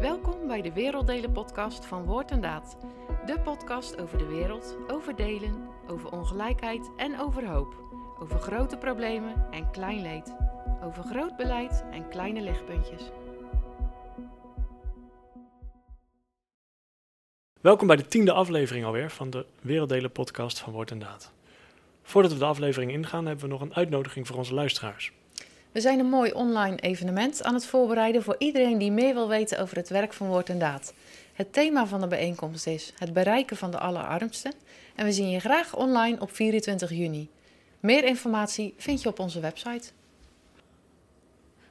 Welkom bij de Werelddelen podcast van Woord en Daad. De podcast over de wereld, over delen, over ongelijkheid en over hoop. Over grote problemen en klein leed. Over groot beleid en kleine lichtpuntjes. Welkom bij de tiende aflevering alweer van de Werelddelen podcast van Woord en Daad. Voordat we de aflevering ingaan hebben we nog een uitnodiging voor onze luisteraars. We zijn een mooi online evenement aan het voorbereiden voor iedereen die meer wil weten over het werk van Woord en Daad. Het thema van de bijeenkomst is het bereiken van de allerarmsten en we zien je graag online op 24 juni. Meer informatie vind je op onze website.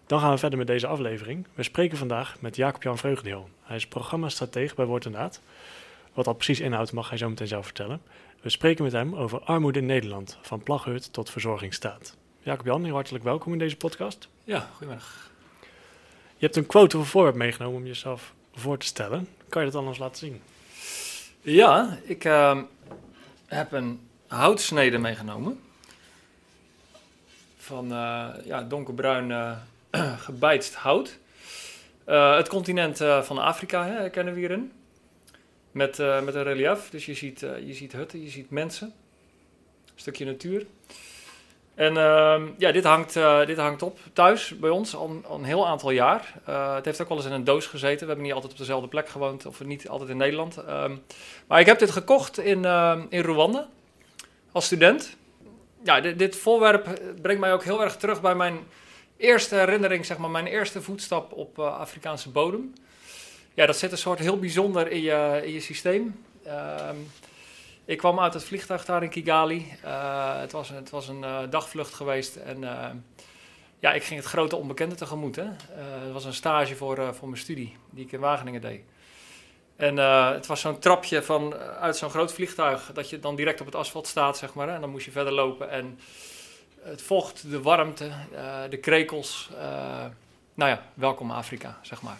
Dan gaan we verder met deze aflevering. We spreken vandaag met Jacob-Jan Vreugdeel. Hij is programmastratege bij Woord en Daad. Wat dat precies inhoudt mag hij zo meteen zelf vertellen. We spreken met hem over armoede in Nederland, van plaghut tot verzorgingsstaat. Jacob-Jan, heel hartelijk welkom in deze podcast. Ja, goedemiddag. Je hebt een quote of een voorwerp meegenomen om jezelf voor te stellen. Kan je dat anders laten zien? Ja, ik uh, heb een houtsnede meegenomen. Van uh, ja, donkerbruin uh, gebijtst hout. Uh, het continent van Afrika hè, kennen we hierin. Met, met een relief. Dus je ziet, je ziet hutten, je ziet mensen. Een stukje natuur. En uh, ja, dit hangt, uh, dit hangt op thuis bij ons al, al een heel aantal jaar. Uh, het heeft ook wel eens in een doos gezeten. We hebben niet altijd op dezelfde plek gewoond, of niet altijd in Nederland. Um, maar ik heb dit gekocht in, uh, in Rwanda als student. Ja, dit, voorwerp brengt mij ook heel erg terug bij mijn eerste herinnering, zeg maar, mijn eerste voetstap op Afrikaanse bodem. Ja, dat zit een soort heel bijzonder in je, in je systeem. Ik kwam uit het vliegtuig daar in Kigali. Het, was, het was een uh, dagvlucht geweest en uh, ja, ik ging het grote onbekende tegemoet. Hè. het was een stage voor, voor mijn studie die ik in Wageningen deed. En het was zo'n trapje van, uit zo'n groot vliegtuig dat je dan direct op het asfalt staat, zeg maar. Hè, en dan moest je verder lopen en het vocht, de warmte, de krekels. nou ja, welkom Afrika, zeg maar.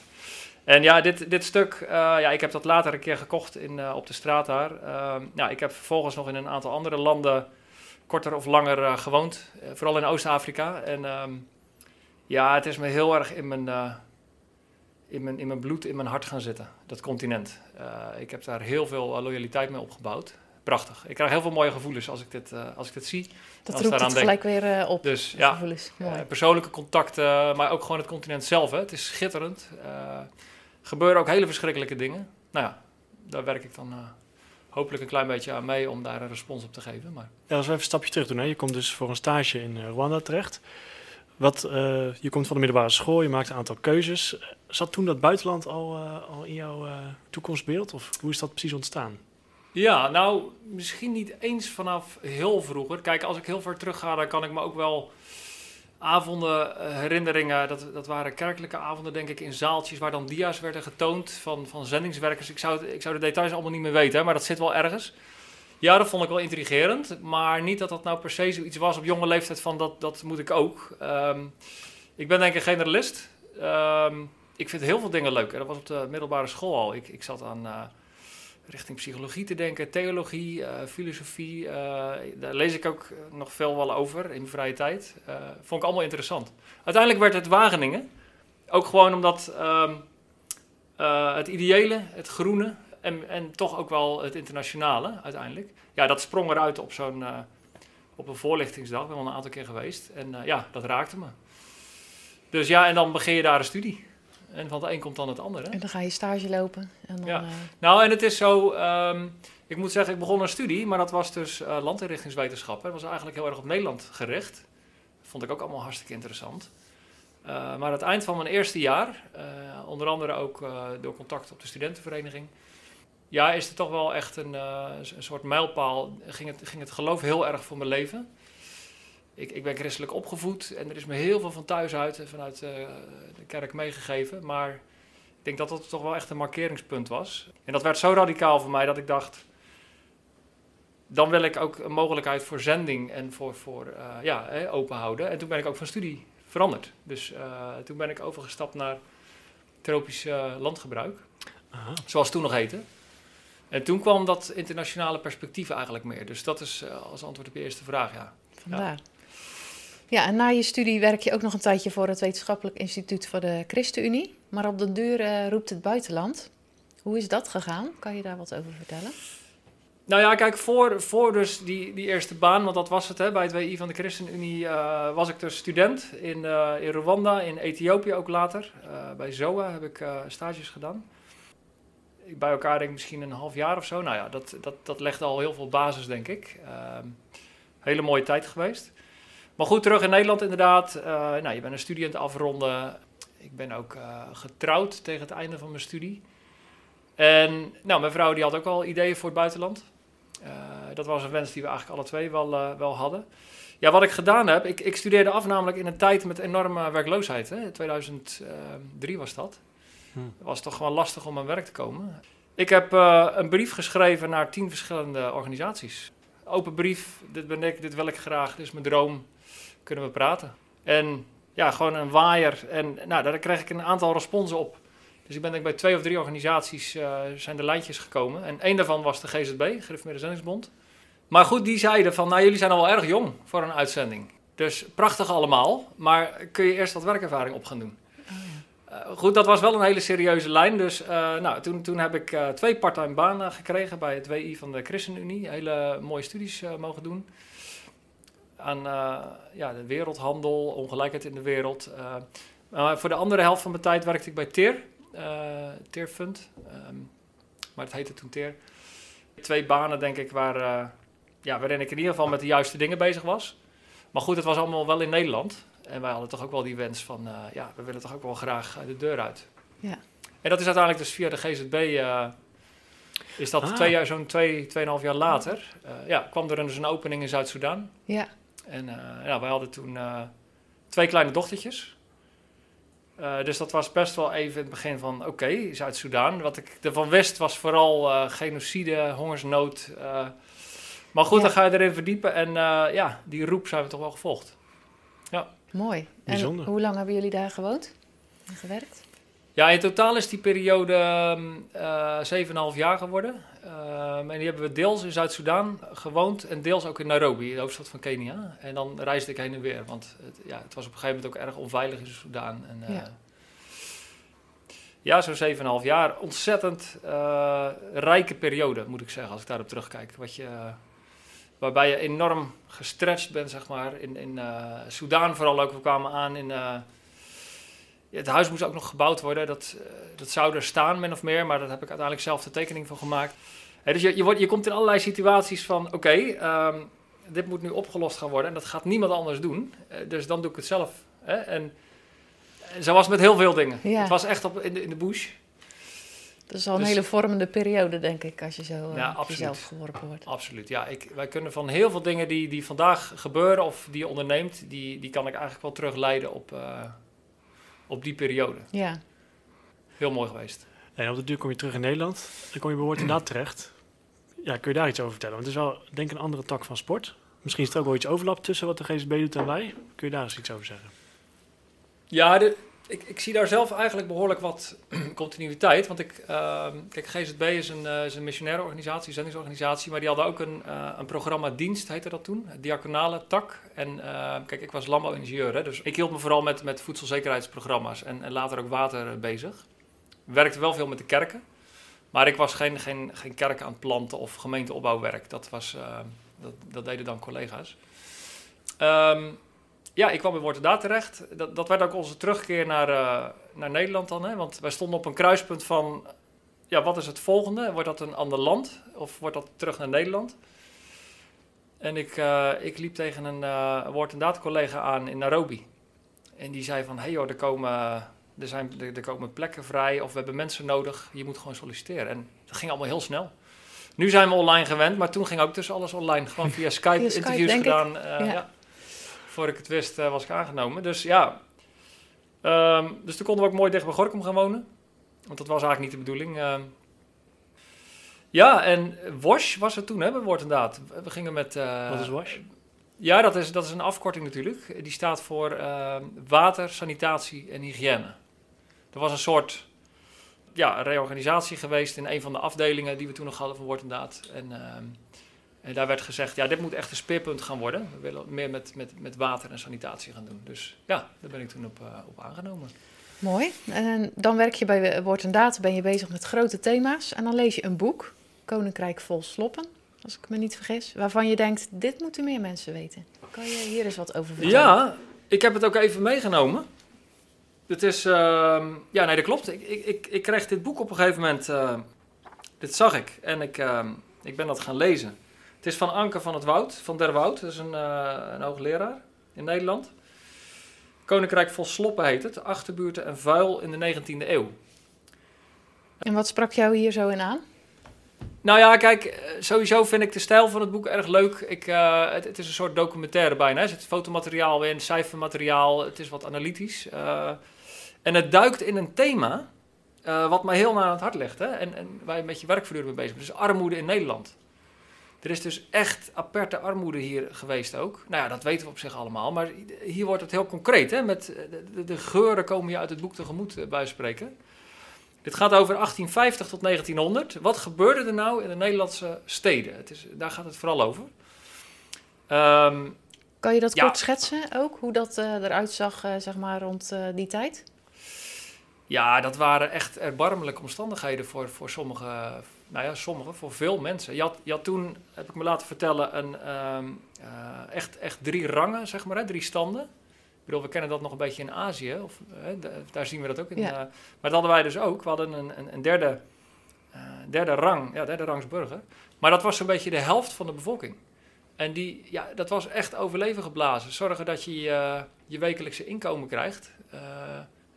En ja, dit, dit stuk, uh, ja, ik heb dat later een keer gekocht in, uh, op de straat daar. Uh, ja, ik heb vervolgens nog in een aantal andere landen korter of langer gewoond. vooral in Oost-Afrika. En um, ja, het is me heel erg in mijn, in, mijn, in mijn bloed, in mijn hart gaan zitten, dat continent. ik heb daar heel veel loyaliteit mee opgebouwd. Prachtig. Ik krijg heel veel mooie gevoelens als ik dit, als ik dit zie. Dat roept het gelijk weer op. Dus ja, persoonlijke contacten, maar ook gewoon het continent zelf. Hè. Het is schitterend gebeuren ook hele verschrikkelijke dingen. Nou ja, daar werk ik dan uh, hopelijk een klein beetje aan mee om daar een respons op te geven. Maar... Ja, als we even een stapje terug doen. Hè. Je komt dus voor een stage in uh, Rwanda terecht. Wat, uh, je komt van de middelbare school, je maakt een aantal keuzes. Zat toen dat buitenland al, al in jouw toekomstbeeld? Of hoe is dat precies ontstaan? Ja, nou, misschien niet eens vanaf heel vroeger. Kijk, als ik heel ver terug ga, dan kan ik me ook wel avonden, eh, herinneringen, dat, dat waren kerkelijke avonden, denk ik, in zaaltjes waar dan dia's werden getoond van, van zendingswerkers. Ik zou, ik zou de details allemaal niet meer weten, maar dat zit wel ergens. Ja, dat vond ik wel intrigerend, maar niet dat dat nou per se zoiets was op jonge leeftijd van dat, dat moet ik ook. Um, ik ben denk ik een generalist. Um, ik vind heel veel dingen leuk. Dat was op de middelbare school al. Ik, ik zat aan... Uh, richting psychologie te denken, theologie, uh, filosofie. Uh, daar lees ik ook nog veel wel over in vrije tijd. Uh, vond ik allemaal interessant. Uiteindelijk werd het Wageningen. Ook gewoon omdat um, het ideële, het groene en, en toch ook wel het internationale uiteindelijk. Ja, dat sprong eruit op zo'n op een voorlichtingsdag. Ik ben al een aantal keer geweest. En ja, dat raakte me. Dus ja, en dan begin je daar een studie. En van het een komt dan het andere. En dan ga je stage lopen. En dan, ja. Uh... Nou, en het is zo... Um, ik moet zeggen, ik begon een studie, maar dat was dus uh, landinrichtingswetenschappen. Dat was eigenlijk heel erg op Nederland gericht. Dat vond ik ook allemaal hartstikke interessant. Uh, maar aan het eind van mijn eerste jaar, onder andere ook door contact op de studentenvereniging... Ja, is het toch wel echt een, een soort mijlpaal. Ging het, ging het geloof heel erg voor mijn leven ik, ik ben christelijk opgevoed en er is me heel veel van thuis uit en vanuit uh, de kerk meegegeven. Maar ik denk dat dat toch wel echt een markeringspunt was. En dat werd zo radicaal voor mij dat ik dacht, dan wil ik ook een mogelijkheid voor zending en voor, voor uh, ja, hè, open houden. En toen ben ik ook van studie veranderd. Dus uh, toen ben ik overgestapt naar tropisch landgebruik, Aha. zoals het toen nog heette. En toen kwam dat internationale perspectief eigenlijk meer. Dus dat is als antwoord op je eerste vraag, ja. Vandaar. Ja. Ja, en na je studie werk je ook nog een tijdje voor het Wetenschappelijk Instituut voor de ChristenUnie. Maar op de deur eh, roept het buitenland. Hoe is dat gegaan? Kan je daar wat over vertellen? Nou ja, kijk, voor, voor dus die, die eerste baan, want dat was het hè, bij het WI van de ChristenUnie, eh, was ik dus student in, eh, in Rwanda, in Ethiopië ook later. Bij ZOA heb ik stages gedaan. Bij elkaar denk ik misschien een half jaar of zo. Nou ja, dat, dat, dat legde al heel veel basis, denk ik. Ehm, hele mooie tijd geweest. Maar goed, terug in Nederland inderdaad. nou, je bent een studie aan het afronden. Ik ben ook getrouwd tegen het einde van mijn studie. En nou, mijn vrouw die had ook al ideeën voor het buitenland. Uh, dat was een wens die we eigenlijk alle twee wel, uh, wel hadden. Ja, wat ik gedaan heb, ik, ik, studeerde af namelijk in een tijd met enorme werkloosheid. Hè. 2003 was dat. Hm. Het was toch gewoon lastig om aan werk te komen. Ik heb uh, een brief geschreven naar tien verschillende organisaties. Open brief, dit ben ik, dit wil ik graag, dit is mijn droom, kunnen we praten. En ja, gewoon een waaier. En nou, daar kreeg ik een aantal responsen op. Dus ik ben denk bij twee of drie organisaties uh, zijn de lijntjes gekomen. En één daarvan was de GZB, Gereformeerde Zendingsbond. Maar goed, die zeiden van, nou jullie zijn al wel erg jong voor een uitzending. Dus prachtig allemaal, maar kun je eerst wat werkervaring op gaan doen. Uh, goed, dat was wel een hele serieuze lijn. Dus uh, nou, toen, toen heb ik twee parttime banen gekregen bij het WI van de ChristenUnie. Hele mooie studies mogen doen. Aan ja, de wereldhandel, ongelijkheid in de wereld. voor de andere helft van mijn tijd werkte ik bij TEER. Uh, Teerfund. Um, maar het heette toen Teer. Twee banen, denk ik, waar, ja, waarin ik in ieder geval met de juiste dingen bezig was. Maar goed, het was allemaal wel in Nederland. En wij hadden toch ook wel die wens van, uh, ja, we willen toch ook wel graag de deur uit. Ja. En dat is uiteindelijk dus via de GZB, is dat ah. twee jaar, zo'n twee, tweeënhalf jaar later, ja, kwam er dus een opening in Zuid-Soedan. Ja. En ja, wij hadden toen twee kleine dochtertjes. Uh, dus dat was best wel even in het begin van, oké, okay, Zuid-Soedan. Wat ik ervan wist was vooral uh, genocide, hongersnood. Uh, maar goed, ja. dan ga je erin verdiepen en ja, die roep zijn we toch wel gevolgd. Ja. Mooi. Bijzonder. En hoe lang hebben jullie daar gewoond en gewerkt? Ja, in totaal is die periode uh, 7,5 jaar geworden. Uh, en die hebben we deels in Zuid-Soedan gewoond en deels ook in Nairobi, de hoofdstad van Kenia. En dan reisde ik heen en weer, want het, ja, het was op een gegeven moment ook erg onveilig in Soedan. En, uh, ja. ja, zo'n 7,5 jaar. Ontzettend uh, rijke periode, moet ik zeggen, als ik daarop terugkijk. Wat je, waarbij je enorm gestretched bent, zeg maar. In, in Soedan vooral ook. We kwamen aan in het huis moest ook nog gebouwd worden. Dat, uh, dat zou er staan, min of meer. Maar daar heb ik uiteindelijk zelf de tekening voor gemaakt. dus je, je, wordt, je komt in allerlei situaties van... Oké, ehm, dit moet nu opgelost gaan worden. En dat gaat niemand anders doen. Uh, dus dan doe ik het zelf. Hè? En, en zo was het met heel veel dingen. Ja. Het was echt op, in, de, in de bush. Dat is al een dus hele vormende periode, denk ik, als je zo ja, uh, jezelf geworpen wordt. Absoluut, ja. Ik, wij kunnen van heel veel dingen die, die vandaag gebeuren of die je onderneemt, die, die kan ik eigenlijk wel terugleiden op, uh, op die periode. Ja. Heel mooi geweest. En op de duur kom je terug in Nederland. Dan kom je bij Woord inderdaad terecht. Ja, kun je daar iets over vertellen? Want het is wel, denk ik, een andere tak van sport. Misschien is er ook wel iets overlap tussen wat de GSB doet en wij. Kun je daar eens iets over zeggen? Ja, de, ik, ik, zie daar zelf eigenlijk behoorlijk wat continuïteit. Want ik, uh, kijk, GZB is een, uh, een missionaire organisatie, zendingsorganisatie. Maar die hadden ook een, uh, een programma dienst, heette dat toen. Diaconale tak. En uh, kijk, ik was landbouwingenieur. Dus ik hield me vooral met, met voedselzekerheidsprogramma's en, later ook water bezig. Werkte wel veel met de kerken. Maar ik was geen, geen, geen kerk aan het planten of gemeenteopbouwwerk. Dat, was, dat, dat deden dan collega's. Ja, ik kwam bij Wortendaad terecht. Dat, dat werd ook onze terugkeer naar, uh, naar Nederland dan. Hè? Want wij stonden op een kruispunt van... Ja, wat is het volgende? Wordt dat een ander land? Of wordt dat terug naar Nederland? En ik, uh, ik liep tegen een uh, Wortendaad collega aan in Nairobi. En die zei van... Hé hey joh, er komen, er, zijn, er, er komen plekken vrij. Of we hebben mensen nodig. Je moet gewoon solliciteren. En dat ging allemaal heel snel. Nu zijn we online gewend. Maar toen ging ook dus alles online. Gewoon via Skype, via Skype interviews gedaan. Ja. ja voor ik het wist, uh, was ik aangenomen. Dus ja, um, dus toen konden we ook mooi dicht bij Gorkum gaan wonen. Want dat was eigenlijk niet de bedoeling. Uh, ja, en WASH was het toen, hè, woord inderdaad. We gingen met... Uh, Wat is WASH? Ja, dat is, dat is een afkorting natuurlijk. Die staat voor ehm, water, sanitatie en hygiëne. Er was een soort ja, reorganisatie geweest in een van de afdelingen die we toen nog hadden van Woord inderdaad. En En daar werd gezegd, ja, dit moet echt een speerpunt gaan worden. We willen meer met, met, met water en sanitatie gaan doen. Dus ja, daar ben ik toen op, uh, op aangenomen. Mooi. En dan werk je bij Woord en Data, ben je bezig met grote thema's. En dan lees je een boek, Koninkrijk vol sloppen, als ik me niet vergis. Waarvan je denkt, dit moeten meer mensen weten. Kan je hier eens wat over vertellen? Ja, ik heb het ook even meegenomen. Het is, uh, ja, nee, dat klopt. Ik, ik, ik, ik, kreeg dit boek op een gegeven moment, uh, dit zag ik. En ik, uh, ik ben dat gaan lezen. Het is van Anke van het Woud, van Der Woud. Dat is een, uh, een hoogleraar in Nederland. Koninkrijk vol sloppen heet het. Achterbuurten en vuil in de 19e eeuw. En wat sprak jou hier zo in aan? Nou ja, kijk, sowieso vind ik de stijl van het boek erg leuk. Ik, uh, het, het, is een soort documentaire bijna. Er zit fotomateriaal in, cijfermateriaal. Het is wat analytisch. Uh, en het duikt in een thema uh, wat mij heel naar het hart ligt. Hè? En, en waar je met je werk voortdurend mee bezig bent. Dus armoede in Nederland. Er is dus echt aperte armoede hier geweest ook. Nou ja, dat weten we op zich allemaal. Maar hier wordt het heel concreet. Hè? Met de, de geuren komen je uit het boek tegemoet bij spreken. Dit gaat over 1850 tot 1900. Wat gebeurde er nou in de Nederlandse steden? Het is, daar gaat het vooral over. Um, kan je dat ja. kort schetsen ook? Hoe dat uh, eruit zag uh, zeg maar, rond uh, die tijd? Ja, dat waren echt erbarmelijke omstandigheden voor, voor sommige, nou ja, sommige, voor veel mensen. Je had, je had toen, heb ik me laten vertellen, een, um, echt, echt drie rangen, zeg maar, hè, drie standen. Ik bedoel, we kennen dat nog een beetje in Azië, of, hè, daar zien we dat ook in. Ja. maar dat hadden wij dus ook. We hadden een, een, een derde, derde rang, ja, derde rangs burger. Maar dat was zo'n beetje de helft van de bevolking. En die, ja, dat was echt overleven geblazen. Zorgen dat je uh, je wekelijkse inkomen krijgt. Uh,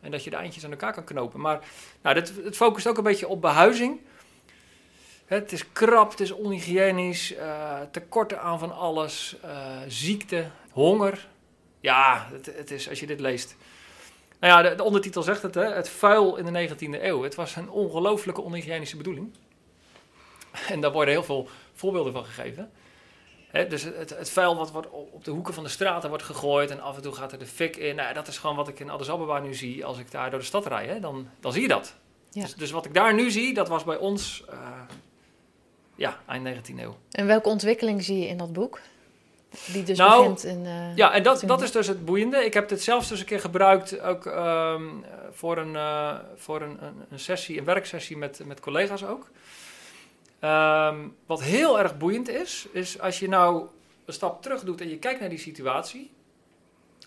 en dat je de eindjes aan elkaar kan knopen. Maar nou, dit, het focust ook een beetje op behuizing. Het is krap, het is onhygiënisch, uh, tekorten aan van alles, ziekte, honger. Ja, het, het, is, als je dit leest. Nou ja, de, de ondertitel zegt het, hè, het vuil in de 19e eeuw. Het was een ongelooflijke onhygiënische bedoeling. En daar worden heel veel voorbeelden van gegeven. He, dus het, het, vuil wat wordt op de hoeken van de straten wordt gegooid en af en toe gaat er de fik in. Nou, dat is gewoon wat ik in Addis Ababa nu zie als ik daar door de stad rijd. Hè, dan, dan zie je dat. Ja. Dus, dus, wat ik daar nu zie, dat was bij ons uh, ja, eind 19e eeuw. En welke ontwikkeling zie je in dat boek? Die dus nou, begint in... Uh, ja, en dat, dat is dus het boeiende. Ik heb dit zelfs dus een keer gebruikt ook um, voor, een, uh, voor een, een, een, sessie, een werksessie met, met collega's ook. Um, wat heel erg boeiend is, is als je nou een stap terug doet en je kijkt naar die situatie.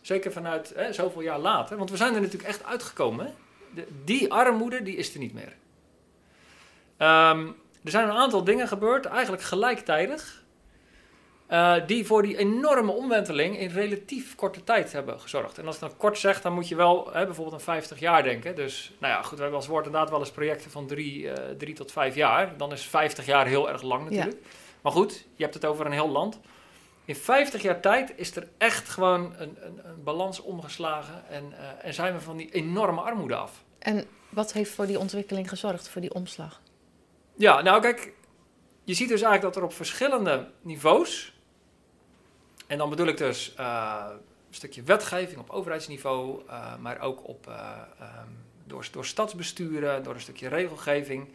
Zeker vanuit hè, zoveel jaar later, want we zijn er natuurlijk echt uitgekomen. Hè? De, die armoede, die is er niet meer. Um, er zijn een aantal dingen gebeurd, eigenlijk gelijktijdig. Uh, die voor die enorme omwenteling in relatief korte tijd hebben gezorgd. En als ik dan kort zeg, dan moet je wel hè, bijvoorbeeld aan 50 jaar denken. Dus nou ja, goed, we hebben als woord inderdaad wel eens projecten van drie, uh, drie tot vijf jaar. Dan is 50 jaar heel erg lang natuurlijk. Ja. Maar goed, je hebt het over een heel land. In 50 jaar tijd is er echt gewoon een, een, een balans omgeslagen en, uh, en zijn we van die enorme armoede af. En wat heeft voor die ontwikkeling gezorgd, voor die omslag? Ja, nou kijk, je ziet dus eigenlijk dat er op verschillende niveaus en dan bedoel ik dus uh, een stukje wetgeving op overheidsniveau, uh, maar ook op, uh, um, door, door stadsbesturen, door een stukje regelgeving,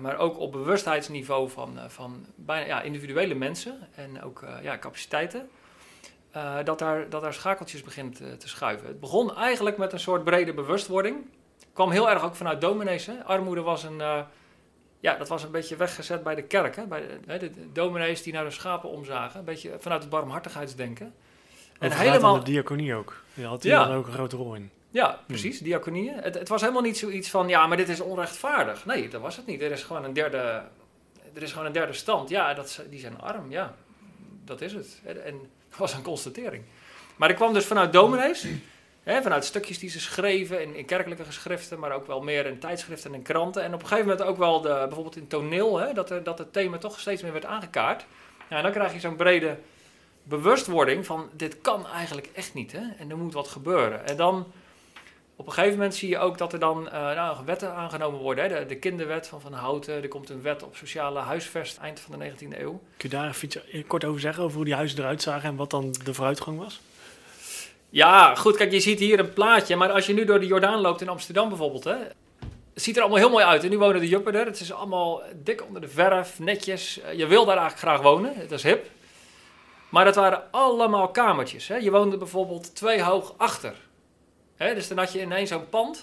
maar ook op bewustheidsniveau van, van bijna ja, individuele mensen en ook ja, capaciteiten. dat, daar, dat daar schakeltjes begint te, schuiven. Het begon eigenlijk met een soort brede bewustwording. kwam heel erg ook vanuit dominees. Armoede was een, ja, dat was een beetje weggezet bij de kerk. Hè? Bij de, de, de dominees die naar de schapen omzagen. Een beetje vanuit het barmhartigheidsdenken. En helemaal... de diaconie ook. Die had hier ja. dan ook een grote rol in. Ja, precies, diaconieën. Het, het, was helemaal niet zoiets van, ja, maar dit is onrechtvaardig. Nee, dat was het niet. Er is gewoon een derde, er is gewoon een derde stand. Ja, dat, die zijn arm, ja. Dat is het. En dat was een constatering. Maar ik kwam dus vanuit dominees... Vanuit stukjes die ze schreven in, in, kerkelijke geschriften, maar ook wel meer in tijdschriften en kranten. En op een gegeven moment ook wel de, bijvoorbeeld in toneel, hè, dat, er, dat het thema toch steeds meer werd aangekaart. Ja, en dan krijg je zo'n brede bewustwording van dit kan eigenlijk echt niet hè, en er moet wat gebeuren. En dan op een gegeven moment zie je ook dat er dan uh, nou, wetten aangenomen worden. Hè. De, de, kinderwet van Van Houten, er komt een wet op sociale huisvest eind van de 19e eeuw. Kun je daar even kort over zeggen, over hoe die huizen eruit zagen en wat dan de vooruitgang was? Ja, goed, kijk, je ziet hier een plaatje, maar als je nu door de Jordaan loopt in Amsterdam bijvoorbeeld, hè, het ziet er allemaal heel mooi uit. En nu wonen de juppen er. Het is allemaal dik onder de verf, netjes. Eh, je wil daar eigenlijk graag wonen. Het is hip. Maar dat waren allemaal kamertjes. Hè. Je woonde bijvoorbeeld twee hoog achter. Hè, dus dan had je ineens zo'n pand.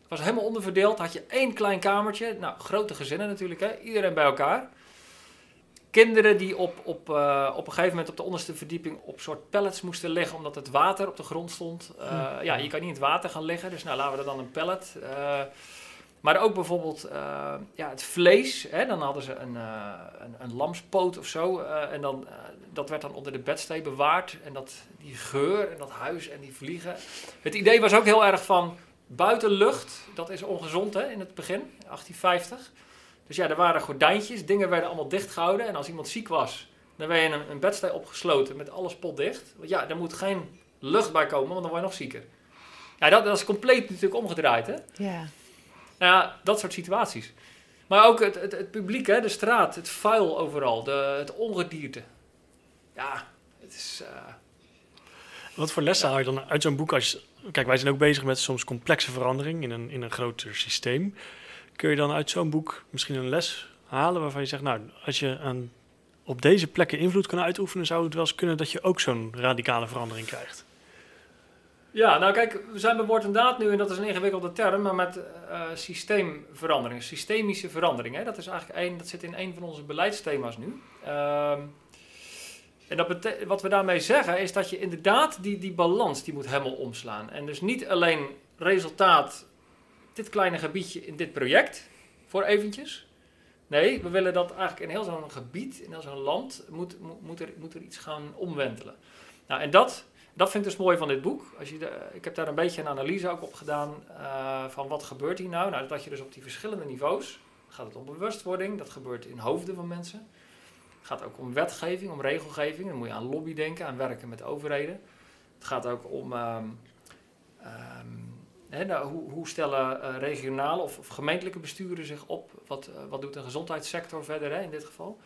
Het was helemaal onderverdeeld. Had je één klein kamertje. Nou, grote gezinnen natuurlijk. Hè. Iedereen bij elkaar. Kinderen die op, op, uh, op een gegeven moment op de onderste verdieping op soort pallets moesten liggen. Omdat het water op de grond stond. Uh, ja, je kan niet in het water gaan liggen. Dus nou, laten we er dan een pallet. Uh, maar ook bijvoorbeeld ja, het vlees. Hè, dan hadden ze een, een, een, lamspoot of zo. En dan, dat werd dan onder de bedstee bewaard. En dat, die geur en dat huis en die vliegen. Het idee was ook heel erg van buitenlucht. Dat is ongezond hè, in het begin, 1850. Dus ja, er waren gordijntjes. Dingen werden allemaal dichtgehouden. En als iemand ziek was, dan werd je in een, een bedstee opgesloten met alles potdicht. Want ja, er moet geen lucht bij komen, want dan word je nog zieker. Ja, dat, dat is compleet natuurlijk omgedraaid hè. Ja. Nou ja, dat soort situaties. Maar ook het, het, het publiek, hè, de straat, het vuil overal, de, het ongedierte. Ja, het is... Uh... Wat voor lessen ja. haal je dan uit zo'n boek? Als je, kijk, wij zijn ook bezig met soms complexe verandering in een, in een groter systeem. Kun je dan uit zo'n boek misschien een les halen waarvan je zegt... nou, als je aan, op deze plekken invloed kan uitoefenen... zou het wel eens kunnen dat je ook zo'n radicale verandering krijgt? Ja, nou kijk, we zijn bij woord en daad nu, en dat is een ingewikkelde term, maar met uh, systeemveranderingen, systemische veranderingen. Dat, is eigenlijk een, dat zit in een van onze beleidsthema's nu. Uh, en dat wat we daarmee zeggen is dat je inderdaad die, die balans die moet helemaal omslaan. En dus niet alleen resultaat, dit kleine gebiedje in dit project, voor eventjes. Nee, we willen dat eigenlijk in heel zo'n gebied, in heel zo'n land, moet, moet, er, moet er iets gaan omwentelen. Nou, en dat dat vind ik dus mooi van dit boek. Als je de, ik heb daar een beetje een analyse ook op gedaan uh, van wat gebeurt hier nou. Nou, dat je dus op die verschillende niveaus, gaat het om bewustwording, dat gebeurt in hoofden van mensen. Het gaat ook om wetgeving, om regelgeving. Dan moet je aan lobby denken, aan werken met overheden. Het gaat ook om um, um, nou, hoe, hoe, stellen uh, regionale of, of, gemeentelijke besturen zich op. Wat, uh, wat doet de gezondheidssector verder hè, in dit geval.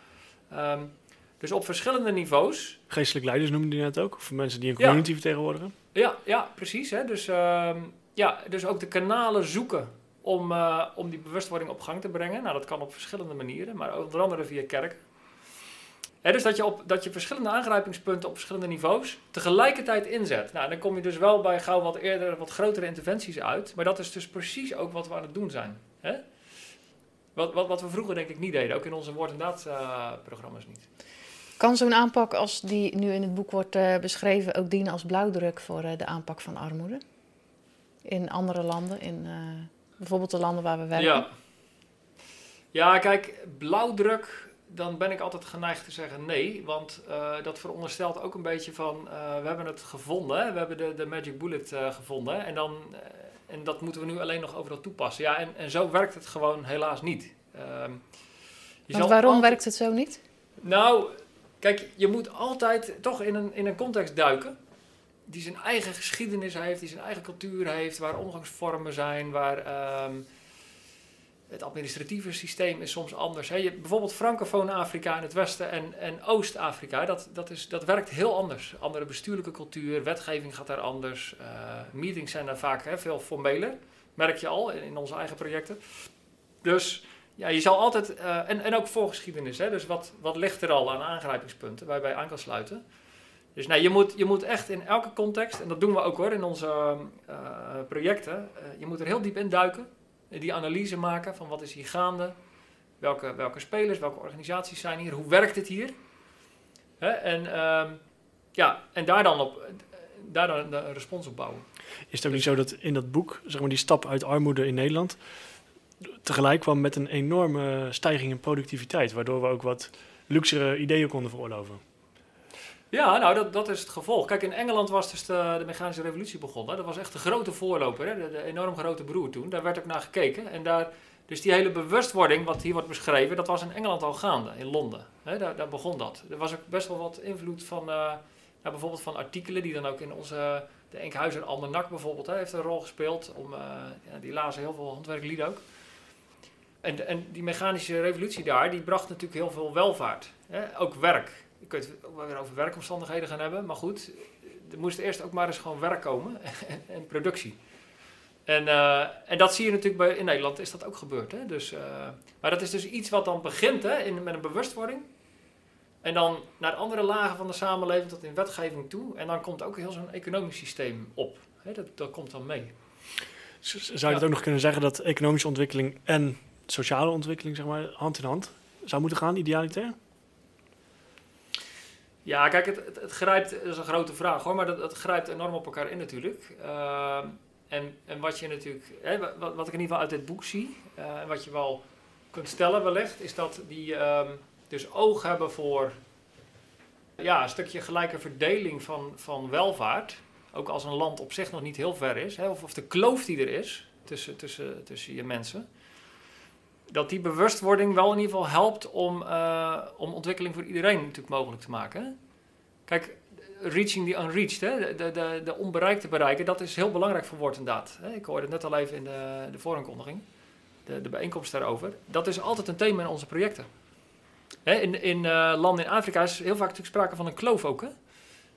Um, dus op verschillende niveaus. Geestelijk leiders noemde die net ook, voor mensen die een community ja. vertegenwoordigen. Ja, ja precies. Hè. Dus, uh, ja, dus ook de kanalen zoeken om, uh, om die bewustwording op gang te brengen. Nou, dat kan op verschillende manieren, maar onder andere via kerk. Dus dat je, op, dat je verschillende aangrijpingspunten op verschillende niveaus tegelijkertijd inzet. Nou, dan kom je dus wel bij gauw wat eerder, wat grotere interventies uit. Maar dat is dus precies ook wat we aan het doen zijn. Wat, wat, wat we vroeger denk ik niet deden, ook in onze woord- en daad-programma's uh, niet. Kan zo'n aanpak als die nu in het boek wordt uh, beschreven ook dienen als blauwdruk voor uh, de aanpak van armoede? In andere landen, in bijvoorbeeld de landen waar we werken? Ja. ja, kijk, blauwdruk, dan ben ik altijd geneigd te zeggen nee. Want dat veronderstelt ook een beetje van, we hebben het gevonden, we hebben de, de magic bullet gevonden. En, dan, en dat moeten we nu alleen nog overal toepassen. Ja, en, en zo werkt het gewoon helaas niet. Ehm, want waarom altijd... werkt het zo niet? Nou, Kijk, je moet altijd toch in een, in een context duiken. Die zijn eigen geschiedenis heeft, die zijn eigen cultuur heeft, waar omgangsvormen zijn, waar um, het administratieve systeem is soms anders. Hè. Je, bijvoorbeeld Francofoon Afrika in het Westen en, en Oost-Afrika, dat, dat, is, dat werkt heel anders. Andere bestuurlijke cultuur, wetgeving gaat daar anders. Uh, meetings zijn daar vaak hè, veel formeler, merk je al in, in onze eigen projecten. Dus ja, je zal altijd, uh, en, en ook voorgeschiedenis, hè, dus wat, wat ligt er al aan aangrijpingspunten waar je bij aan kan sluiten. Dus nee, je moet, je moet echt in elke context, en dat doen we ook hoor in onze uh, projecten, je moet er heel diep in duiken, die analyse maken van wat is hier gaande, welke, welke spelers, welke organisaties zijn hier, hoe werkt het hier. Hè, en, uh, ja, en daar dan op, daar dan een respons op bouwen. Is het ook niet zo dat in dat boek, zeg maar die stap uit armoede in Nederland, tegelijk kwam met een enorme stijging in productiviteit, waardoor we ook wat luxere ideeën konden veroorloven. Ja, nou, dat, dat is het gevolg. Kijk, in Engeland was dus de, de mechanische revolutie begonnen. Dat was echt de grote voorloper, hè? De, enorm grote broer toen. Daar werd ook naar gekeken. En daar, dus die hele bewustwording, wat hier wordt beschreven, dat was in Engeland al gaande, in Londen. Hè? Daar, daar begon dat. Er was ook best wel wat invloed van, uh, nou, bijvoorbeeld van artikelen die dan ook in onze, de Enkhuizer Almanak bijvoorbeeld, hè, heeft een rol gespeeld. Om, uh, ja, die lazen heel veel handwerklieden ook. En, en die mechanische revolutie daar, die bracht natuurlijk heel veel welvaart. Hè? Ook werk. Je kunt het ook weer over werkomstandigheden gaan hebben. Maar goed, er moest eerst ook maar eens gewoon werk komen en, en productie. En, eh, en dat zie je natuurlijk bij, in Nederland is dat ook gebeurd. Hè? Dus, eh, maar dat is dus iets wat dan begint hè, in, met een bewustwording. En dan naar andere lagen van de samenleving tot in wetgeving toe. En dan komt ook heel zo'n economisch systeem op. Hè? Dat, dat komt dan mee. Zou je het ook nog kunnen zeggen dat economische ontwikkeling en sociale ontwikkeling zeg maar, hand in hand zou moeten gaan, idealiter? Ja, kijk, het, het, grijpt, dat is een grote vraag hoor, maar dat, het grijpt enorm op elkaar in natuurlijk. Ehm, en, en wat je natuurlijk, hè, wat, wat ik in ieder geval uit dit boek zie, eh, en wat je wel kunt stellen wellicht, is dat die ehm, dus oog hebben voor ja, een stukje gelijke verdeling van, van welvaart. Ook als een land op zich nog niet heel ver is, hè, of, of de kloof die er is tussen, tussen, tussen je mensen. Dat die bewustwording wel in ieder geval helpt om, eh, om ontwikkeling voor iedereen natuurlijk mogelijk te maken. Hè? Kijk, reaching the unreached, hè? De, de, de onbereikte bereiken, dat is heel belangrijk voor woord en daad. Hè? Ik hoorde het net al even in de, de vooraankondiging, de, de bijeenkomst daarover. Dat is altijd een thema in onze projecten. Hè? In, in eh, landen in Afrika is heel vaak natuurlijk sprake van een kloof ook. Hè?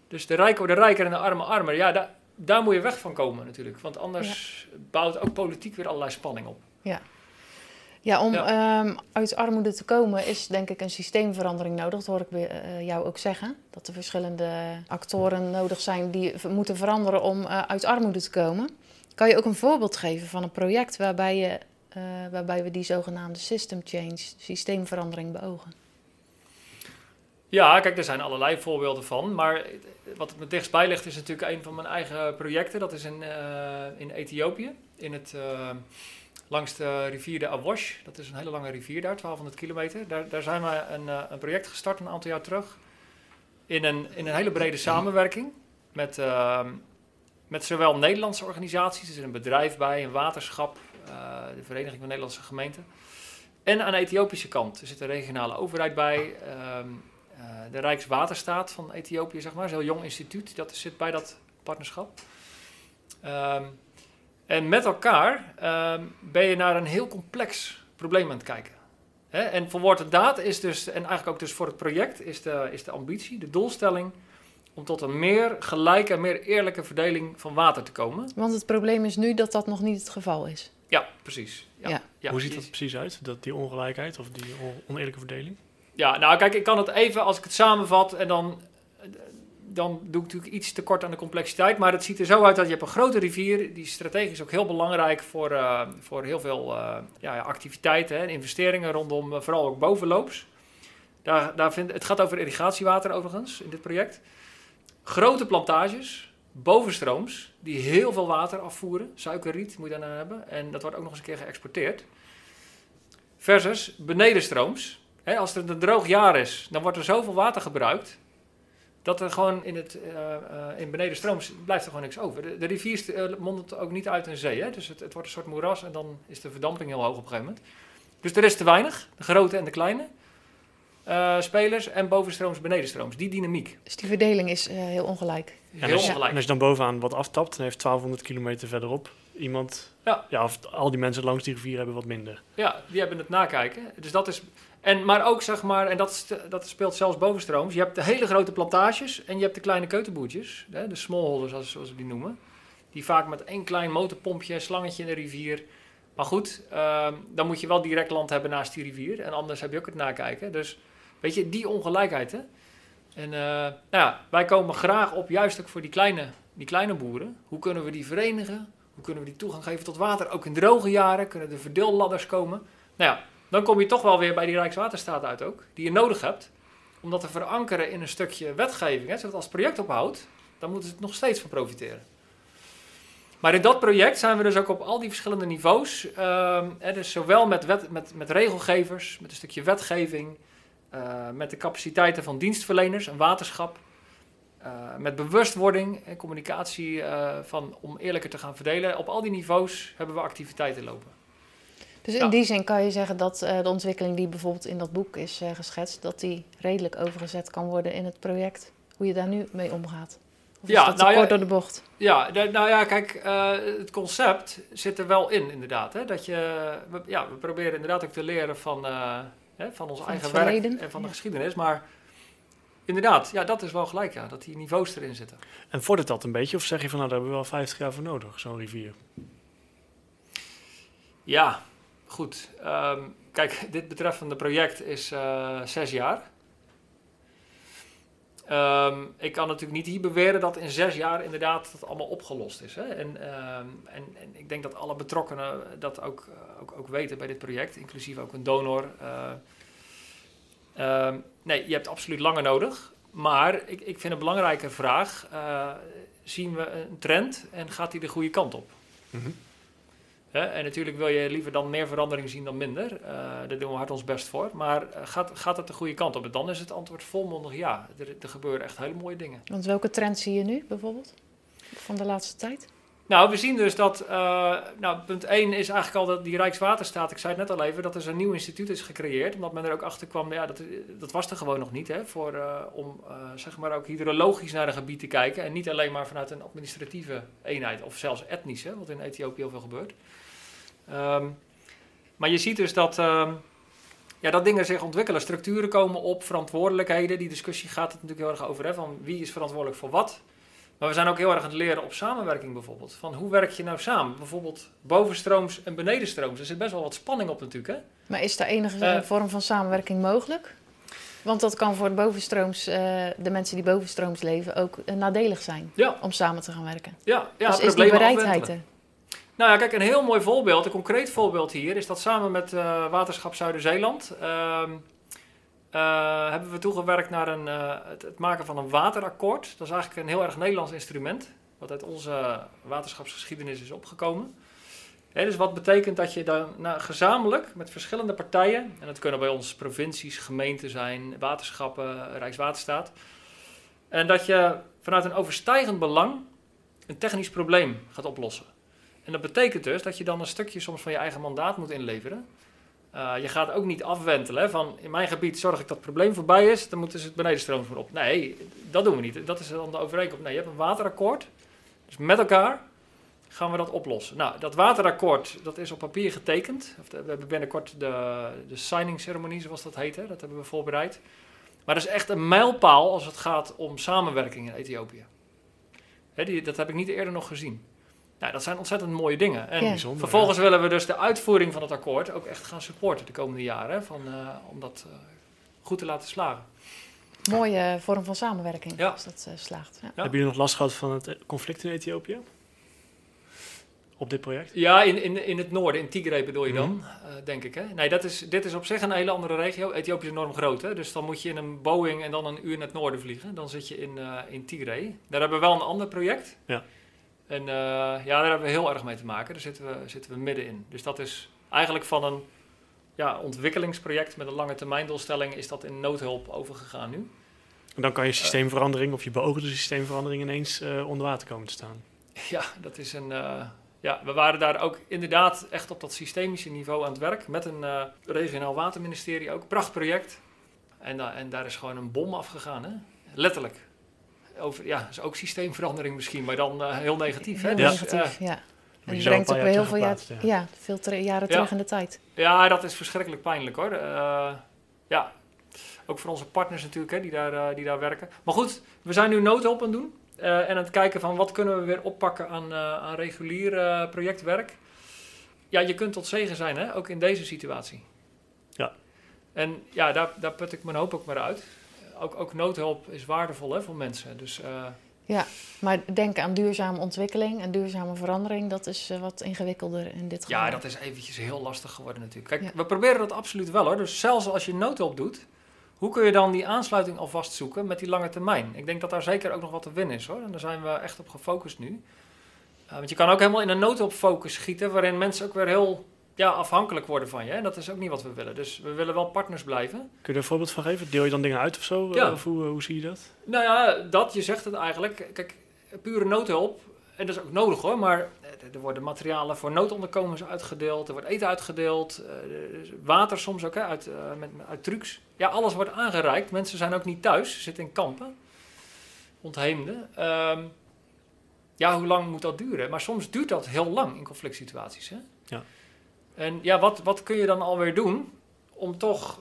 Dus de rijken worden rijker en de armen armer. Ja, daar, daar moet je weg van komen natuurlijk. Want anders bouwt ook politiek weer allerlei spanning op. Ja, om Ja. ehm, uit armoede te komen is denk ik een systeemverandering nodig. Dat hoor ik eh, jou ook zeggen. Dat er verschillende actoren nodig zijn die moeten veranderen om eh, uit armoede te komen. Kan je ook een voorbeeld geven van een project waarbij, je, eh, waarbij we die zogenaamde system change, systeemverandering beogen? Ja, kijk, er zijn allerlei voorbeelden van. Maar wat het me dichtstbij ligt is natuurlijk een van mijn eigen projecten. Dat is in, in Ethiopië, in het, langs de rivier de Awash. Dat is een hele lange rivier daar, 1200 kilometer. Daar, daar zijn we een, eh, een project gestart een aantal jaar terug. In een, in een hele brede samenwerking met, eh, met zowel Nederlandse organisaties, er is een bedrijf bij, een waterschap, eh, de Vereniging van Nederlandse Gemeenten. En aan de Ethiopische kant. Er zit een regionale overheid bij. ehm, eh, de Rijkswaterstaat van Ethiopië, zeg maar. Een heel jong instituut, dat zit bij dat partnerschap. Ehm, en met elkaar ehm, ben je naar een heel complex probleem aan het kijken. Hè? En voor woord en daad is dus, en eigenlijk ook dus voor het project, is de, is de ambitie, de doelstelling, om tot een meer gelijke en meer eerlijke verdeling van water te komen. Want het probleem is nu dat dat nog niet het geval is. Ja, precies. Ja, Ja. Hoe ziet dat precies uit, dat, die ongelijkheid of die on- oneerlijke verdeling? Ja, nou kijk, ik kan het even als ik het samenvat en dan, dan doe ik natuurlijk iets te kort aan de complexiteit. Maar het ziet er zo uit dat je hebt een grote rivier, die is strategisch ook heel belangrijk voor, eh, voor heel veel eh, ja, activiteiten en investeringen rondom eh, vooral ook bovenloops. Daar, daar vind, het gaat over irrigatiewater overigens in dit project. Grote plantages, bovenstrooms, die heel veel water afvoeren. Suikerriet moet je daarna hebben. En dat wordt ook nog eens een keer geëxporteerd. Versus benedenstrooms. Als er een droog jaar is, dan wordt er zoveel water gebruikt. Dat er gewoon in, het, eh, eh, in benedenstrooms blijft er gewoon niks over. De, de rivier eh, mondt ook niet uit in zee. Hè? Dus het, het wordt een soort moeras en dan is de verdamping heel hoog op een gegeven moment. Dus er is te weinig, de grote en de kleine eh, spelers. En bovenstrooms, benedenstrooms. Die dynamiek. Dus die verdeling is eh, heel ongelijk. En Heel als, je, ongelijk. en als je dan bovenaan wat aftapt, dan heeft 1200 kilometer verderop iemand... Ja. of al die mensen langs die rivier hebben wat minder. Ja, die hebben het nakijken. Dus dat is. En, maar ook zeg maar, en dat, dat speelt zelfs bovenstrooms. Je hebt de hele grote plantages en je hebt de kleine keutenboertjes, hè, de smallholders zoals, we die noemen. Die vaak met één klein motorpompje, slangetje in de rivier. Maar goed, ehm, dan moet je wel direct land hebben naast die rivier. En anders heb je ook het nakijken. Dus weet je, die ongelijkheid. Hè? En eh, nou ja, wij komen graag op juist ook voor die kleine, die kleine boeren. Hoe kunnen we die verenigen? Hoe kunnen we die toegang geven tot water? Ook in droge jaren kunnen er verdeelladders komen. Nou ja, dan kom je toch wel weer bij die Rijkswaterstaat uit ook. Die je nodig hebt om dat te verankeren in een stukje wetgeving. Hè, zodat als het project ophoudt, dan moeten ze er nog steeds van profiteren. Maar in dat project zijn we dus ook op al die verschillende niveaus. ehm, dus zowel met, met, met regelgevers, met een stukje wetgeving, eh, met de capaciteiten van dienstverleners, een waterschap, eh, met bewustwording en communicatie eh, van, om eerlijker te gaan verdelen. Op al die niveaus hebben we activiteiten lopen. Dus in Ja. die zin kan je zeggen dat eh, de ontwikkeling die bijvoorbeeld in dat boek is eh, geschetst, dat die redelijk overgezet kan worden in het project. Hoe je daar nu mee omgaat. Of Ja, is dat te nou ja, kort door de bocht? Ja, de- nou ja, kijk, eh, het concept zit er wel in, inderdaad. Hè? Dat je, we, ja, we proberen inderdaad ook te leren van, eh, hè, van ons Van eigen werk en van de ja. geschiedenis. Maar inderdaad, ja, dat is wel gelijk, ja, dat die niveaus erin zitten. En vordert dat een beetje? Of zeg je van, nou, daar hebben we wel 50 jaar voor nodig, zo'n rivier? Ja, goed. Ehm, kijk, dit betreffende project is eh, zes jaar. Ehm, ik kan natuurlijk niet hier beweren dat in zes jaar inderdaad dat allemaal opgelost is. Hè? En, ehm, en, en, ik denk dat alle betrokkenen dat ook, eh, ook, ook weten bij dit project, inclusief ook een donor. Eh. Nee, je hebt absoluut langer nodig. Maar ik, ik vind een belangrijke vraag: zien we een trend en gaat die de goede kant op? Mm en natuurlijk wil je liever dan meer verandering zien dan minder. Uh, daar doen we hard ons best voor. Maar uh, gaat, gaat het de goede kant op? En dan is het antwoord volmondig ja. Er, er, gebeuren echt hele mooie dingen. Want welke trends zie je nu bijvoorbeeld van de laatste tijd? Nou, we zien dus dat, uh, nou, punt 1 is eigenlijk al dat die Rijkswaterstaat, ik zei het net al even, dat er een nieuw instituut is gecreëerd. Omdat men er ook achter kwam, ja, dat, dat was er gewoon nog niet, hè, voor, om zeg maar ook hydrologisch naar een gebied te kijken. En niet alleen maar vanuit een administratieve eenheid, of zelfs etnische, wat in Ethiopië heel veel gebeurt. Um, maar je ziet dus dat, um, ja, dat dingen zich ontwikkelen. Structuren komen op, verantwoordelijkheden. Die discussie gaat het natuurlijk heel erg over. Hè, van wie is verantwoordelijk voor wat. Maar we zijn ook heel erg aan het leren op samenwerking bijvoorbeeld. Van hoe werk je nou samen? Bijvoorbeeld bovenstrooms en benedenstrooms. Er zit best wel wat spanning op natuurlijk. Hè? Maar is daar enige uh, vorm van samenwerking mogelijk? Want dat kan voor de bovenstrooms, uh, de mensen die bovenstrooms leven, ook uh, nadelig zijn ja. om samen te gaan werken. Ja, ja dus is die bereidheid er? Nou ja, kijk, een heel mooi voorbeeld, een concreet voorbeeld hier, is dat samen met uh, Waterschap Zuider-Zeeland uh, hebben we toegewerkt naar een, het, het, maken van een waterakkoord. Dat is eigenlijk een heel erg Nederlands instrument, wat uit onze waterschapsgeschiedenis is opgekomen. Dus wat betekent dat je dan nou, gezamenlijk met verschillende partijen, en dat kunnen bij ons provincies, gemeenten zijn, waterschappen, Rijkswaterstaat, en dat je vanuit een overstijgend belang een technisch probleem gaat oplossen. En dat betekent dus dat je dan een stukje soms van je eigen mandaat moet inleveren. Uh, je gaat ook niet afwentelen van in mijn gebied zorg ik dat het probleem voorbij is, dan moeten ze het benedenstroom voor op. Nee, dat doen we niet. Dat is dan de overeenkomst. Nee, je hebt een waterakkoord. Dus met elkaar gaan we dat oplossen. Nou, dat waterakkoord, dat is op papier getekend. We hebben binnenkort de, de signing ceremonie, zoals dat heet, hè? dat hebben we voorbereid. Maar dat is echt een mijlpaal als het gaat om samenwerking in Ethiopië. Hè, die, dat heb ik niet eerder nog gezien. Nou, dat zijn ontzettend mooie dingen. En Ja. vervolgens willen we dus de uitvoering van het akkoord ook echt gaan supporten de komende jaren. Van, eh, om dat eh, goed te laten slagen. Mooie vorm van samenwerking Ja. als dat eh, slaagt. Ja. Hebben jullie nog last gehad van het eh, conflict in Ethiopië? Op dit project? Ja, in, in, in het noorden, in Tigray bedoel je dan, Mhm. eh, denk ik. Hè? Nee, dat is, dit is op zich een hele andere regio. Ethiopië is enorm groot, hè? dus dan moet je in een Boeing en dan een uur naar het noorden vliegen. Dan zit je in, eh, in Tigray. Daar hebben we wel een ander project. Ja. En eh, ja, daar hebben we heel erg mee te maken. Daar zitten we, zitten we middenin. Dus dat is eigenlijk van een ja, ontwikkelingsproject met een lange termijn doelstelling... is dat in noodhulp overgegaan nu. En dan kan je systeemverandering of je beoogde systeemverandering ineens eh, onder water komen te staan. Ja, dat is een. eh, ja, we waren daar ook inderdaad echt op dat systemische niveau aan het werk. Met een eh, regionaal waterministerie ook. Prachtproject. En, en daar is gewoon een bom afgegaan, hè? Letterlijk. Over, ja, is ook systeemverandering misschien, maar dan eh, heel negatief. Hè? Dus, negatief, eh, ja. En je brengt ook weer heel veel jaar, terugplaatsen, ja. veel ter- jaren Ja. terug in de tijd. ja, dat is verschrikkelijk pijnlijk hoor. Eh, ja, ook voor onze partners natuurlijk, hè, die, daar, die daar werken. Maar goed, we zijn nu noodhulp aan het doen. eh, en aan het kijken van wat kunnen we weer oppakken aan, eh, aan regulier projectwerk. Ja, je kunt tot zegen zijn, hè, ook in deze situatie. Ja. En ja, daar, daar put ik mijn hoop ook maar uit. Ook, ook noodhulp is waardevol hè, voor mensen. Dus eh, Maar denk aan duurzame ontwikkeling en duurzame verandering. Dat is eh, wat ingewikkelder in dit geval. Ja, dat is eventjes heel lastig geworden natuurlijk. Kijk, Ja. we proberen dat absoluut wel hoor. Dus zelfs als je noodhulp doet, hoe kun je dan die aansluiting alvast zoeken met die lange termijn? Ik denk dat daar zeker ook nog wat te winnen is hoor. En daar zijn we echt op gefocust nu. Uh, want je kan ook helemaal in een noodhulpfocus schieten, waarin mensen ook weer heel ja, afhankelijk worden van je. En dat is ook niet wat we willen. Dus we willen wel partners blijven. Kun je er een voorbeeld van geven? Deel je dan dingen uit of zo? Ja. Eh, Of hoe, hoe zie je dat? Nou ja, dat, je zegt het eigenlijk. Kijk, pure noodhulp, en dat is ook nodig hoor, maar eh, er worden materialen voor noodonderkomens uitgedeeld, er wordt eten uitgedeeld, eh, is water soms ook hè, uit, met, uit trucs. Ja, alles wordt aangereikt. Mensen zijn ook niet thuis, ze zitten in kampen, ontheemden. Ehm, ja, hoe lang moet dat duren? Maar soms duurt dat heel lang in conflict situaties. Hè? Ja. En ja, wat, wat kun je dan alweer doen om toch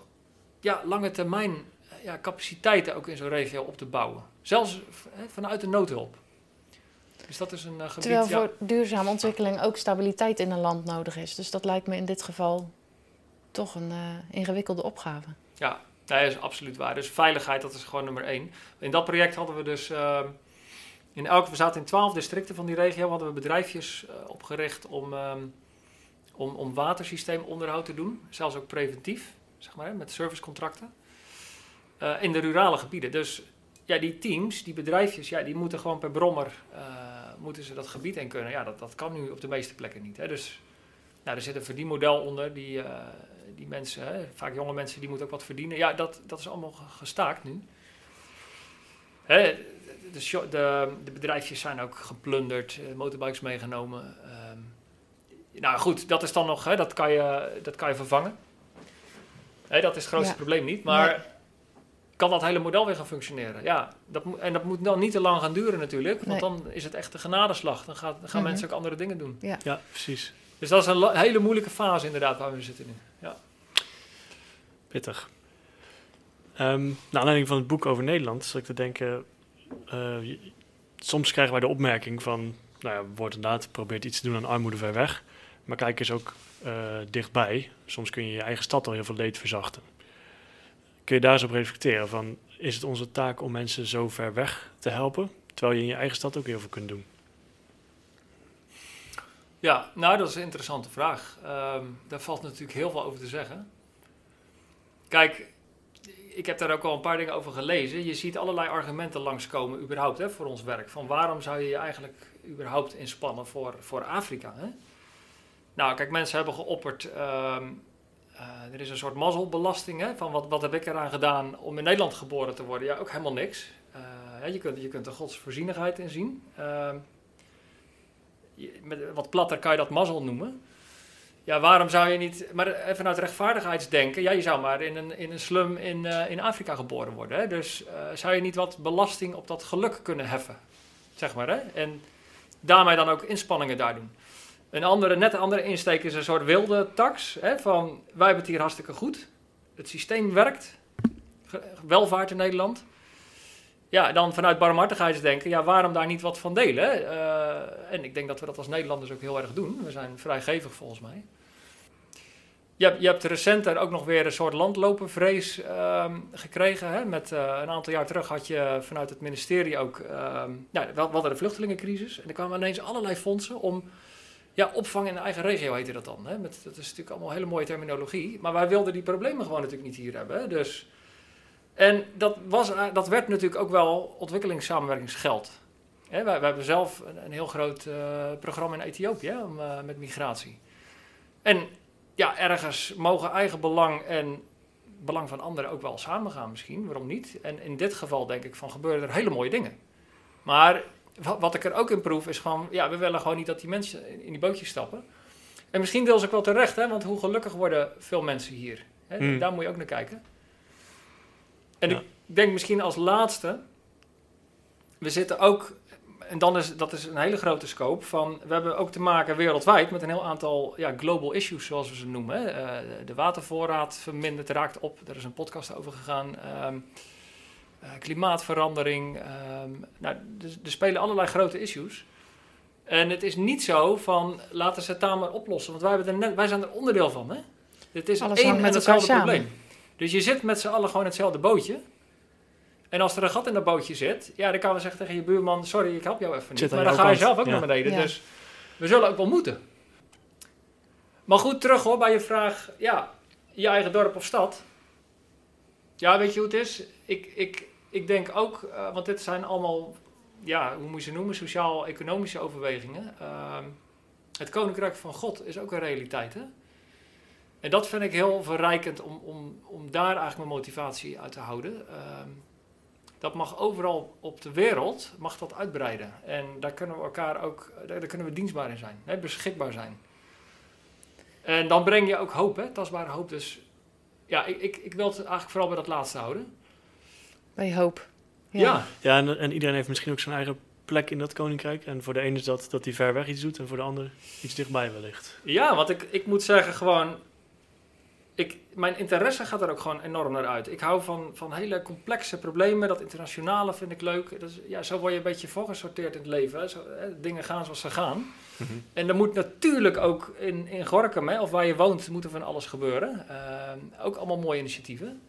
ja, lange termijn eh, ja, capaciteiten ook in zo'n regio op te bouwen? Zelfs hè, vanuit de noodhulp. Dus dat is een uh, gebied... Terwijl voor duurzame ontwikkeling ook stabiliteit in een land nodig is. Dus dat lijkt me in dit geval toch een uh, ingewikkelde opgave. Ja, dat is absoluut waar. Dus veiligheid, dat is gewoon nummer één. In dat project hadden we dus... Uh, in elke, we zaten in twaalf districten van die regio, hadden we bedrijfjes opgericht om, um, om, om watersysteemonderhoud te doen. Zelfs ook preventief, zeg maar, met servicecontracten. Uh, in de rurale gebieden. Dus ja, die teams, die bedrijfjes, ja, die moeten gewoon per brommer uh, moeten ze dat gebied in kunnen. Ja, dat, dat kan nu op de meeste plekken niet. Hè. Dus nou, er zit een verdienmodel onder. Die, uh, die mensen, hè, vaak jonge mensen, die moeten ook wat verdienen. Ja, dat, dat is allemaal gestaakt nu. Hè, de, de, de, bedrijfjes zijn ook geplunderd, motorbikes meegenomen. Um, nou goed, dat is dan nog, hè, dat, kan je, dat kan je vervangen. Hè, dat is het grootste ja. probleem niet. Maar nee. kan dat hele model weer gaan functioneren? Ja, dat, en dat moet dan niet te lang gaan duren natuurlijk. Want nee. dan is het echt een genadeslag. Dan, gaat, dan gaan mm -hmm. mensen ook andere dingen doen. Ja, ja precies. Dus dat is een hele moeilijke fase inderdaad waar we zitten nu. Ja. Pittig. Um, naar aanleiding van het boek over Nederland, zal ik te denken... Uh, soms krijgen wij de opmerking van... Nou ja, wordt inderdaad, probeert iets te doen aan armoede ver weg. Maar kijk eens ook uh, dichtbij. Soms kun je je eigen stad al heel veel leed verzachten. Kun je daar eens op reflecteren van... Is het onze taak om mensen zo ver weg te helpen... terwijl je in je eigen stad ook heel veel kunt doen? Ja, nou dat is een interessante vraag. Um, daar valt natuurlijk heel veel over te zeggen. Kijk, ik heb daar ook al een paar dingen over gelezen. Je ziet allerlei argumenten langskomen überhaupt hè, voor ons werk. Van waarom zou je je eigenlijk überhaupt inspannen voor, voor Afrika? Hè? Nou, kijk, mensen hebben geopperd... Um, uh, er is een soort mazzelbelasting. Hè, van wat, wat heb ik eraan gedaan om in Nederland geboren te worden? Ja, ook helemaal niks. Uh, je, kunt, je kunt er godsvoorzienigheid in zien. Uh, met wat platter kan je dat mazzel noemen. Ja, waarom zou je niet, maar even uit rechtvaardigheidsdenken, ja, je zou maar in een, in een slum in, uh, in Afrika geboren worden. Hè? Dus zou je niet wat belasting op dat geluk kunnen heffen, zeg maar. Hè? En daarmee dan ook inspanningen daar doen. Een andere, net andere insteek is een soort wilde tax, hè? van wij hebben het hier hartstikke goed, het systeem werkt, welvaart in Nederland. Ja, dan vanuit barmhartigheidsdenken, ja, waarom daar niet wat van delen? Uh, en ik denk dat we dat als Nederlanders ook heel erg doen. We zijn vrijgevig volgens mij. Je hebt, je hebt recent er ook nog weer een soort landlopenvrees uh, gekregen. Hè? Met, uh, een aantal jaar terug had je vanuit het ministerie ook... nou, we hadden de vluchtelingencrisis. En er kwamen ineens allerlei fondsen om... Ja, opvang in de eigen regio heette dat dan. Hè? Dat is natuurlijk allemaal hele mooie terminologie. Maar wij wilden die problemen gewoon natuurlijk niet hier hebben. Dus... En dat, was, dat werd natuurlijk ook wel ontwikkelingssamenwerkingsgeld. Hè, wij, hebben zelf een, een heel groot uh, programma in Ethiopië om, uh, met migratie. En ja, ergens mogen eigen belang en belang van anderen ook wel samengaan misschien, waarom niet? En in dit geval denk ik van gebeuren er hele mooie dingen. Maar wat, ik er ook in proef is gewoon, ja, we willen gewoon niet dat die mensen in, die bootjes stappen. En misschien deels ook wel terecht, hè, want hoe gelukkig worden veel mensen hier? Hè? Mm. Daar moet je ook naar kijken. En ja. ik denk misschien als laatste, we zitten ook, en dan is dat is een hele grote scope, van we hebben ook te maken wereldwijd met een heel aantal ja, global issues, zoals we ze noemen. Hè. Uh, de watervoorraad vermindert, raakt op, daar is een podcast over gegaan. Um, uh, klimaatverandering, um, nou, dus, er spelen allerlei grote issues. En het is niet zo van, laten ze het daar maar oplossen, want wij, hebben er net, wij zijn er onderdeel van. Hè? Het is Alles één en hetzelfde samen. probleem. Dus je zit met z'n allen gewoon in hetzelfde bootje. En als er een gat in dat bootje zit, ja, dan kan we zeggen tegen je buurman: Sorry, ik help jou even niet. Maar dan ga je zelf ook ja. naar beneden. Ja. Dus we zullen ook wel moeten. Maar goed, terug hoor bij je vraag: ja, je eigen dorp of stad. Ja, weet je hoe het is? Ik, ik, ik denk ook, uh, want dit zijn allemaal, ja, hoe moet je ze noemen? Sociaal-economische overwegingen. Uh, het koninkrijk van God is ook een realiteit, hè? En dat vind ik heel verrijkend om, om, om daar eigenlijk mijn motivatie uit te houden. Uh, dat mag overal op de wereld mag dat uitbreiden. En daar kunnen we elkaar ook, daar, daar kunnen we dienstbaar in zijn, hè, beschikbaar zijn. En dan breng je ook hoop, hè, tastbare hoop. Dus ja, ik, ik, ik wil het eigenlijk vooral bij dat laatste houden. Bij hoop. Ja, ja. ja en, en iedereen heeft misschien ook zijn eigen plek in dat koninkrijk. En voor de ene is dat dat hij ver weg iets doet en voor de ander iets dichtbij wellicht. Ja, want ik, ik moet zeggen gewoon ik, mijn interesse gaat er ook gewoon enorm naar uit. Ik hou van, van hele complexe problemen. Dat internationale vind ik leuk. Dat is, ja, zo word je een beetje voorgesorteerd in het leven. Hè. Zo, hè, dingen gaan zoals ze gaan. Mhm. En er moet natuurlijk ook in, in Gorkum, hè, of waar je woont, moet er van alles gebeuren. Ehm, ook allemaal mooie initiatieven.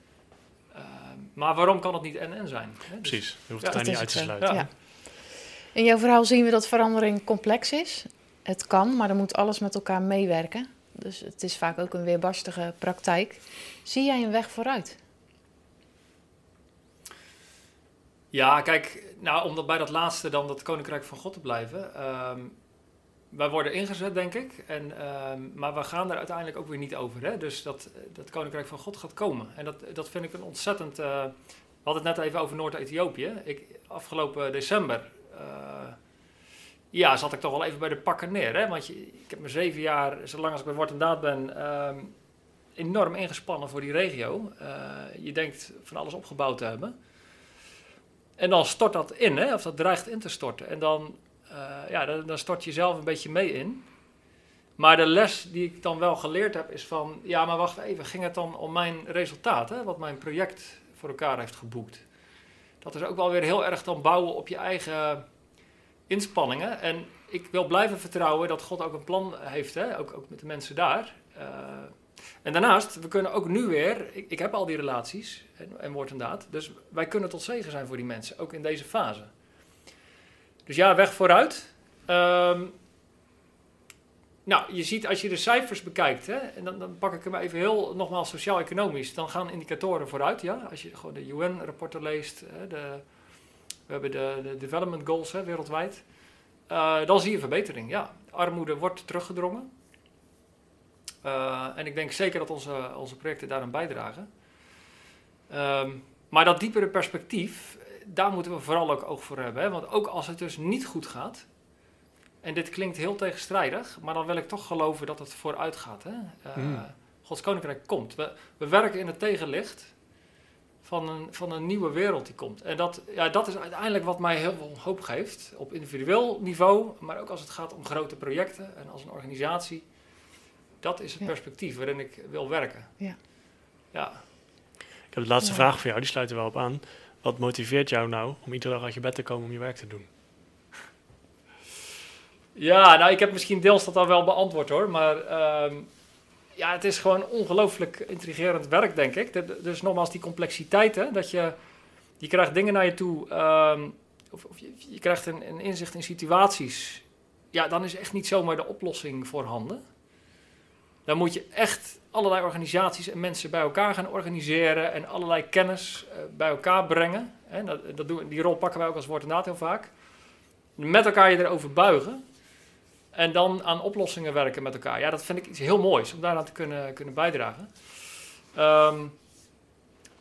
Maar waarom kan het niet en-en zijn? Hè? Dus- Precies, je hoeft Ja, het daar dat niet uit te sluiten. Ja. In jouw verhaal zien we dat verandering complex is. Het kan, maar er moet alles met elkaar meewerken. Dus het is vaak ook een weerbarstige praktijk. Zie jij een weg vooruit? Ja, kijk, nou, om dat bij dat laatste dan dat Koninkrijk van God te blijven. ehm, wij worden ingezet, denk ik. En, ehm, maar we gaan er uiteindelijk ook weer niet over. Hè? Dus dat, dat Koninkrijk van God gaat komen. En dat, dat vind ik een ontzettend... eh, we hadden het net even over Noord-Ethiopië. Afgelopen december... eh, ja, zat ik toch wel even bij de pakken neer. Hè? Want ik heb me zeven jaar, zolang als ik bij Word en Daad ben... ehm, enorm ingespannen voor die regio. Eh, je denkt van alles opgebouwd te hebben. En dan stort dat in, hè? of dat dreigt in te storten. En dan, ja, dan, dan stort je zelf een beetje mee in. Maar de les die ik dan wel geleerd heb is van... Ja, maar wacht even, ging het dan om mijn resultaat? Wat mijn project voor elkaar heeft geboekt. Dat is ook wel weer heel erg dan bouwen op je eigen inspanningen. En ik wil blijven vertrouwen dat God ook een plan heeft, hè? Ook, ook met de mensen daar. Eh, en daarnaast, we kunnen ook nu weer, ik, ik heb al die relaties en, en woord en daad, dus wij kunnen tot zegen zijn voor die mensen, ook in deze fase. Dus ja, weg vooruit. Ehm, nou, je ziet als je de cijfers bekijkt, hè, en dan, dan pak ik hem even heel nogmaals sociaal-economisch, dan gaan indicatoren vooruit. Ja? Als je gewoon de UN-rapporten leest, hè, de, we hebben de, de development goals hè, wereldwijd, eh, dan zie je verbetering. Ja, armoede wordt teruggedrongen. Uh, en ik denk zeker dat onze, onze projecten daaraan bijdragen. Um, maar dat diepere perspectief, daar moeten we vooral ook oog voor hebben. Hè? Want ook als het dus niet goed gaat, en dit klinkt heel tegenstrijdig, maar dan wil ik toch geloven dat het vooruit gaat. Hè? Uh, Mm. Gods Koninkrijk komt. We, we werken in het tegenlicht van een, van een nieuwe wereld die komt. En dat, ja, dat is uiteindelijk wat mij heel veel hoop geeft. Op individueel niveau, maar ook als het gaat om grote projecten en als een organisatie. Dat is het Ja. perspectief waarin ik wil werken. Ja. Ja. Ik heb de laatste Ja. vraag voor jou, die sluit er wel op aan. Wat motiveert jou nou om iedere dag uit je bed te komen om je werk te doen? Ja, nou, ik heb misschien deels dat al wel beantwoord hoor. Maar ehm, ja, het is gewoon ongelooflijk intrigerend werk, denk ik. Dus nogmaals, die complexiteit, hè, dat je, je krijgt dingen naar je toe. ehm, of, of je, je krijgt een, een inzicht in situaties. Ja, dan is echt niet zomaar de oplossing voorhanden. Dan moet je echt allerlei organisaties en mensen bij elkaar gaan organiseren en allerlei kennis eh, bij elkaar brengen. Dat, dat doen, die rol pakken wij ook als woord en daad heel vaak. Met elkaar je erover buigen. En dan aan oplossingen werken met elkaar. Ja, dat vind ik iets heel moois om daaraan te kunnen, kunnen bijdragen. Ehm,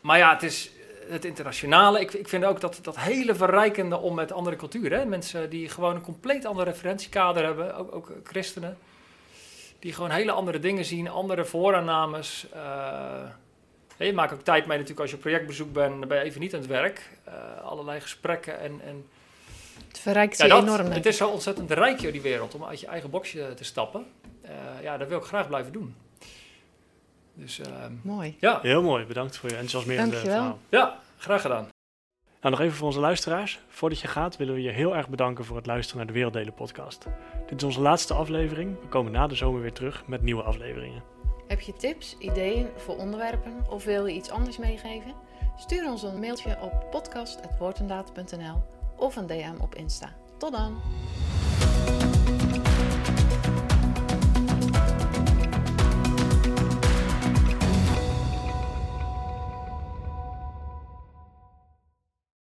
maar ja, het is het internationale. Ik, ik vind ook dat, dat hele verrijkende om met andere culturen. Mensen die gewoon een compleet ander referentiekader hebben. Ook, ook christenen. Die gewoon hele andere dingen zien. Andere vooraannames. eh, je maakt ook tijd mee natuurlijk als je op projectbezoek bent. Dan ben je even niet aan het werk. Eh, allerlei gesprekken en... en Het verrijkt ja, je dat, enorm. het is zo ontzettend rijk, joh, die wereld, om uit je eigen boxje te stappen. Eh, ja, dat wil ik graag blijven doen. Dus ehm, Mooi. ja. Heel mooi, bedankt voor je enthousiasmerende Dankjewel. verhaal. ja, graag gedaan. Nou, nog even voor onze luisteraars. Voordat je gaat willen we je heel erg bedanken voor het luisteren naar de Werelddelen podcast. Dit is onze laatste aflevering. We komen na de zomer weer terug met nieuwe afleveringen. Heb je tips, ideeën voor onderwerpen of wil je iets anders meegeven? Stuur ons een mailtje op podcast.woordendaad.nl of een DM op Insta. Tot dan!